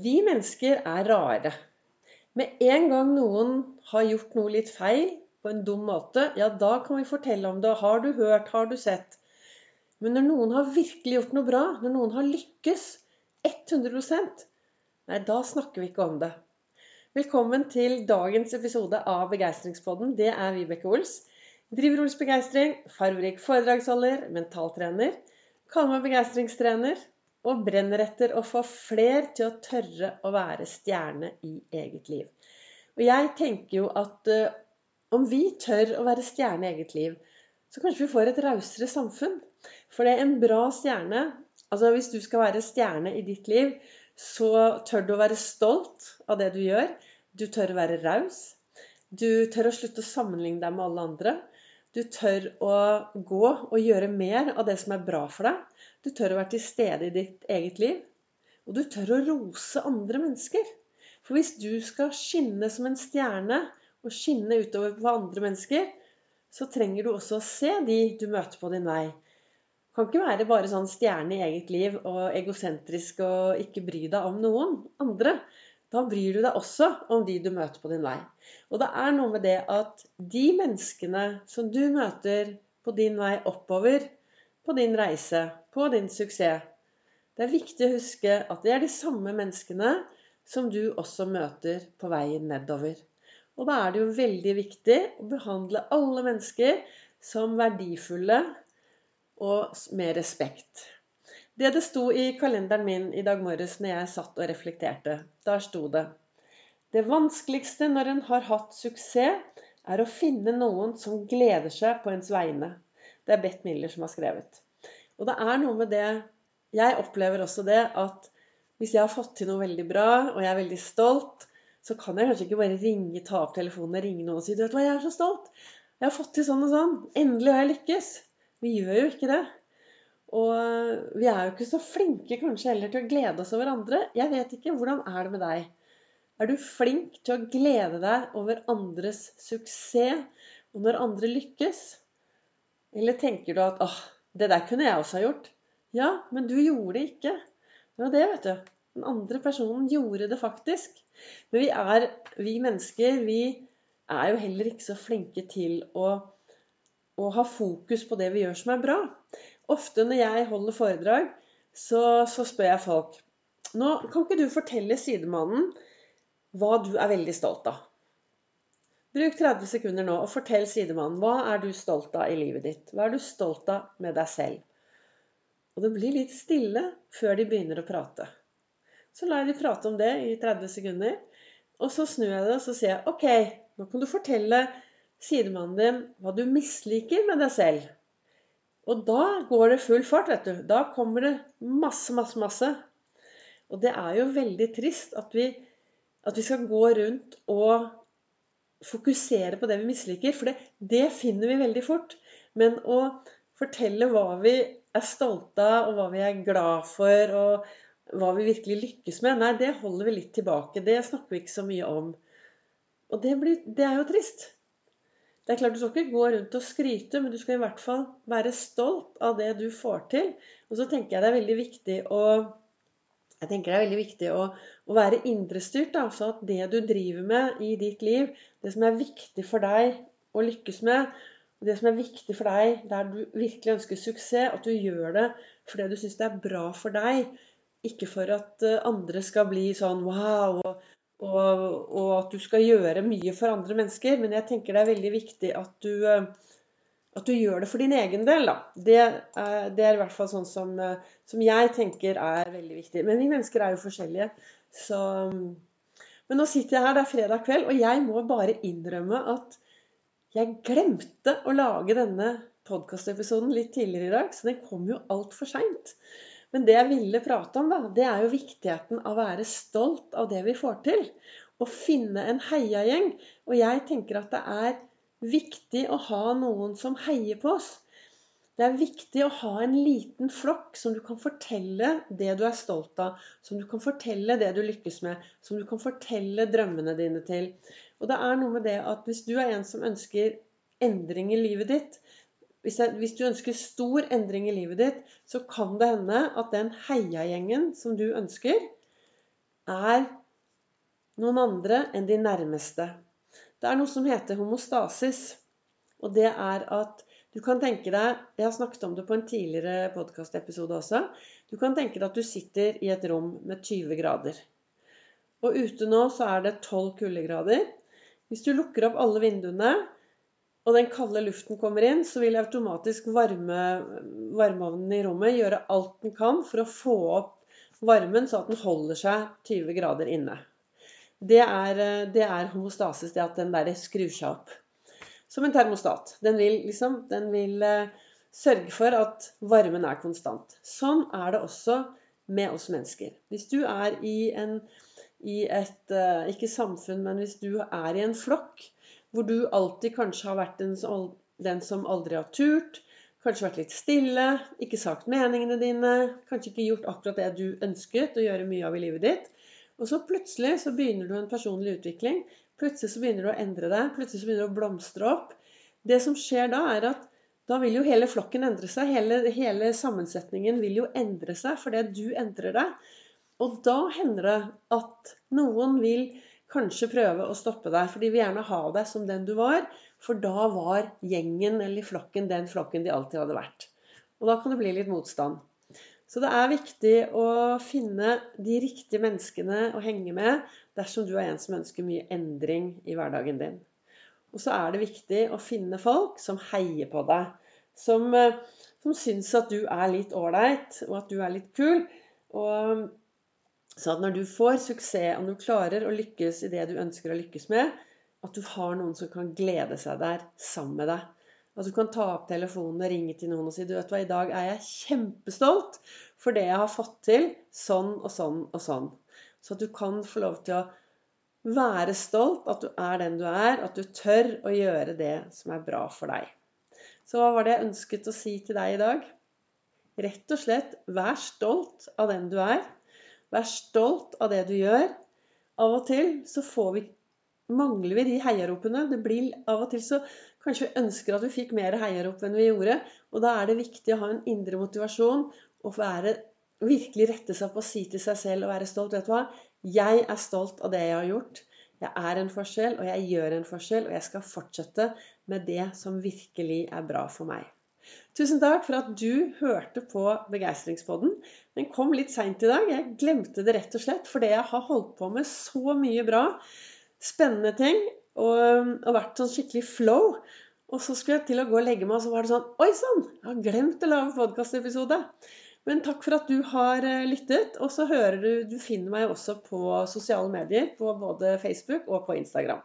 Vi mennesker er rare. Med en gang noen har gjort noe litt feil på en dum måte, ja, da kan vi fortelle om det. Har du hørt? Har du sett? Men når noen har virkelig gjort noe bra, når noen har lykkes 100% nei, da snakker vi ikke om det. Velkommen til dagens episode av Begeistringspodden. Det er Vibeke Ols. Driver Ols Begeistring, farverik foredragsholder, mentaltrener. Kaller meg begeistringstrener og brenner etter å få fler til å tørre å være stjerne i eget liv. Og jeg tenker jo at uh, om vi tør å være stjerne i eget liv, så kanskje vi får et rausere samfunn. For det er en bra stjerne Altså hvis du skal være stjerne i ditt liv, så tør du å være stolt av det du gjør. Du tør å være raus. Du tør å slutte å sammenligne deg med alle andre. Du tør å gå og gjøre mer av det som er bra for deg. Du tør å være til stede i ditt eget liv. Og du tør å rose andre mennesker. For hvis du skal skinne som en stjerne og skinne utover på andre mennesker, så trenger du også å se de du møter på din vei. Du kan ikke være bare sånn stjerne i eget liv og egosentrisk og ikke bry deg om noen andre. Da bryr du deg også om de du møter på din vei. Og det er noe med det at de menneskene som du møter på din vei oppover, på din reise, på din suksess. Det er viktig å huske at det er de samme menneskene som du også møter på veien nedover. Og da er det jo veldig viktig å behandle alle mennesker som verdifulle og med respekt. Det det sto i kalenderen min i dag morges når jeg satt og reflekterte, der sto det Det vanskeligste når en har hatt suksess, er å finne noen som gleder seg på ens vegne. Det er Beth Miller som har skrevet. Og det er noe med det Jeg opplever også det at hvis jeg har fått til noe veldig bra, og jeg er veldig stolt, så kan jeg kanskje ikke bare ringe, ta opp telefonen og ringe noen og si du vet hva, jeg er så stolt. Jeg har fått til sånn og sånn. Endelig har jeg lykkes. Vi gjør jo ikke det. Og vi er jo ikke så flinke kanskje heller til å glede oss over andre. Jeg vet ikke. Hvordan er det med deg? Er du flink til å glede deg over andres suksess, og når andre lykkes? Eller tenker du at åh, det der kunne jeg også ha gjort. Ja, men du gjorde det ikke. Det var det, vet du. Den andre personen gjorde det faktisk. Men vi er, vi mennesker, vi er jo heller ikke så flinke til å, å ha fokus på det vi gjør som er bra. Ofte når jeg holder foredrag, så, så spør jeg folk Nå kan ikke du fortelle sidemannen hva du er veldig stolt av. Bruk 30 sekunder nå og fortell sidemannen hva er du stolt av i livet ditt. Hva er du stolt av med deg selv? Og det blir litt stille før de begynner å prate. Så lar jeg de prate om det i 30 sekunder. Og så snur jeg det og så sier jeg, ok, nå kan du fortelle sidemannen din hva du misliker med deg selv. Og da går det full fart, vet du. Da kommer det masse, masse, masse. Og det er jo veldig trist at vi, at vi skal gå rundt og fokusere på det vi misliker. For det, det, finner vi veldig fort. Men å fortelle hva vi er stolte av, og hva vi er glad for, og hva vi virkelig lykkes med, nei, det holder vi litt tilbake. Det snakker vi ikke så mye om. Og det, blir, det er jo trist. Det er klart Du skal ikke gå rundt og skryte, men du skal i hvert fall være stolt av det du får til. Og så tenker jeg det er veldig viktig å jeg tenker det er veldig viktig å, å være indrestyrt. Altså at det du driver med i ditt liv, det som er viktig for deg å lykkes med, det som er viktig for deg der du virkelig ønsker suksess, at du gjør det fordi du syns det er bra for deg. Ikke for at eh, andre skal bli sånn wow, og, og, og at du skal gjøre mye for andre mennesker. Men jeg tenker det er veldig viktig at du eh, at du gjør det for din egen del, da. Det det er i hvert fall sånn som, som, jeg tenker er veldig viktig. Men vi mennesker er jo forskjellige. Så Men nå sitter jeg her, det er fredag kveld, og jeg må bare innrømme at jeg glemte å lage denne podkastepisoden litt tidligere i dag, så den kom jo altfor seint. Men det jeg ville prate om, da, det er jo viktigheten av å være stolt av det vi får til. Å finne en heiagjeng. Og jeg tenker at det er viktig å ha noen som heier på oss. Det er viktig å ha en liten flokk som du kan fortelle det du er stolt av, som du kan fortelle det du lykkes med, som du kan fortelle drømmene dine til. Og det er noe med det at hvis du er en som ønsker endring i livet ditt, hvis, du ønsker stor endring i livet ditt, så kan det hende at den heiagjengen som du ønsker, er noen andre enn de nærmeste. Det er noe som heter homostasis. Og det er at du kan tenke deg Jeg har snakket om det på en tidligere podkastepisode også. Du kan tenke deg at du sitter i et rom med 20 grader. Og ute nå så er det 12 kuldegrader. Hvis du lukker opp alle vinduene, og den kalde luften kommer inn, så vil automatisk varme, varmeovnen i rommet gjøre alt den kan for å få opp varmen, så at den holder seg 20 grader inne. Det er, det er homostasis, det at den bare skrur seg opp. Som en termostat. Den vil, liksom, den vil uh, sørge for at varmen er konstant. Sånn er det også med oss mennesker. Hvis du er i en i et uh, Ikke samfunn, men hvis du er i en flokk hvor du alltid kanskje har vært den som, den som aldri har turt, kanskje vært litt stille, ikke sagt meningene dine, kanskje ikke gjort akkurat det du ønsket å gjøre mye av i livet ditt, og så plutselig så begynner du en personlig utvikling. Plutselig så begynner du å endre deg. Plutselig så begynner du å blomstre opp. Det som skjer da, er at da vil jo hele flokken endre seg. Hele, hele sammensetningen vil jo endre seg fordi du endrer deg. Og da hender det at noen vil kanskje prøve å stoppe deg, for de vil gjerne ha deg som den du var, for da var gjengen eller flokken den flokken de alltid hadde vært. Og da kan det bli litt motstand. Så det er viktig å finne de riktige menneskene å henge med dersom du er en som ønsker mye endring i hverdagen din. Og så er det viktig å finne folk som heier på deg. Som, eh, som syns at du er litt ålreit, og at du er litt kul. Og så at når du får suksess, og du klarer å lykkes i det du ønsker å lykkes med, at du har noen som kan glede seg der sammen med deg. At du kan ta opp telefonen og ringe til noen og si du vet hva, i dag er jeg kjempestolt for det jeg har fått til, sånn og sånn og sånn. Så at du kan få lov til å være stolt, at du er den du er, at du tør å gjøre det som er bra for deg. Så hva var det jeg ønsket å si til deg i dag? Rett og slett vær stolt av den du er. Vær stolt av det du gjør. Av og til så får vi, mangler vi de heiaropene. Det blir Av og til så kanskje vi ønsker at vi fikk mer heiarop enn vi gjorde. Og da er det viktig å ha en indre motivasjon og være, virkelig rette seg på å si til seg selv og være stolt. Vet du hva? Jeg er stolt av det jeg har gjort. Jeg er en forskjell, og jeg gjør en forskjell. Og jeg skal fortsette med det som virkelig er bra for meg. Tusen takk for at du hørte på Begeistringspodden. Den kom litt seint i dag. Jeg glemte det rett og slett fordi jeg har holdt på med så mye bra, spennende ting og, og vært sånn skikkelig flow. Og så skulle jeg til å gå og legge meg, og så var det sånn Oi sann! Jeg har glemt å lage podkastepisode. Men takk for at du har eh, lyttet. Og så hører du Du finner meg også på sosiale medier, på både Facebook og på Instagram.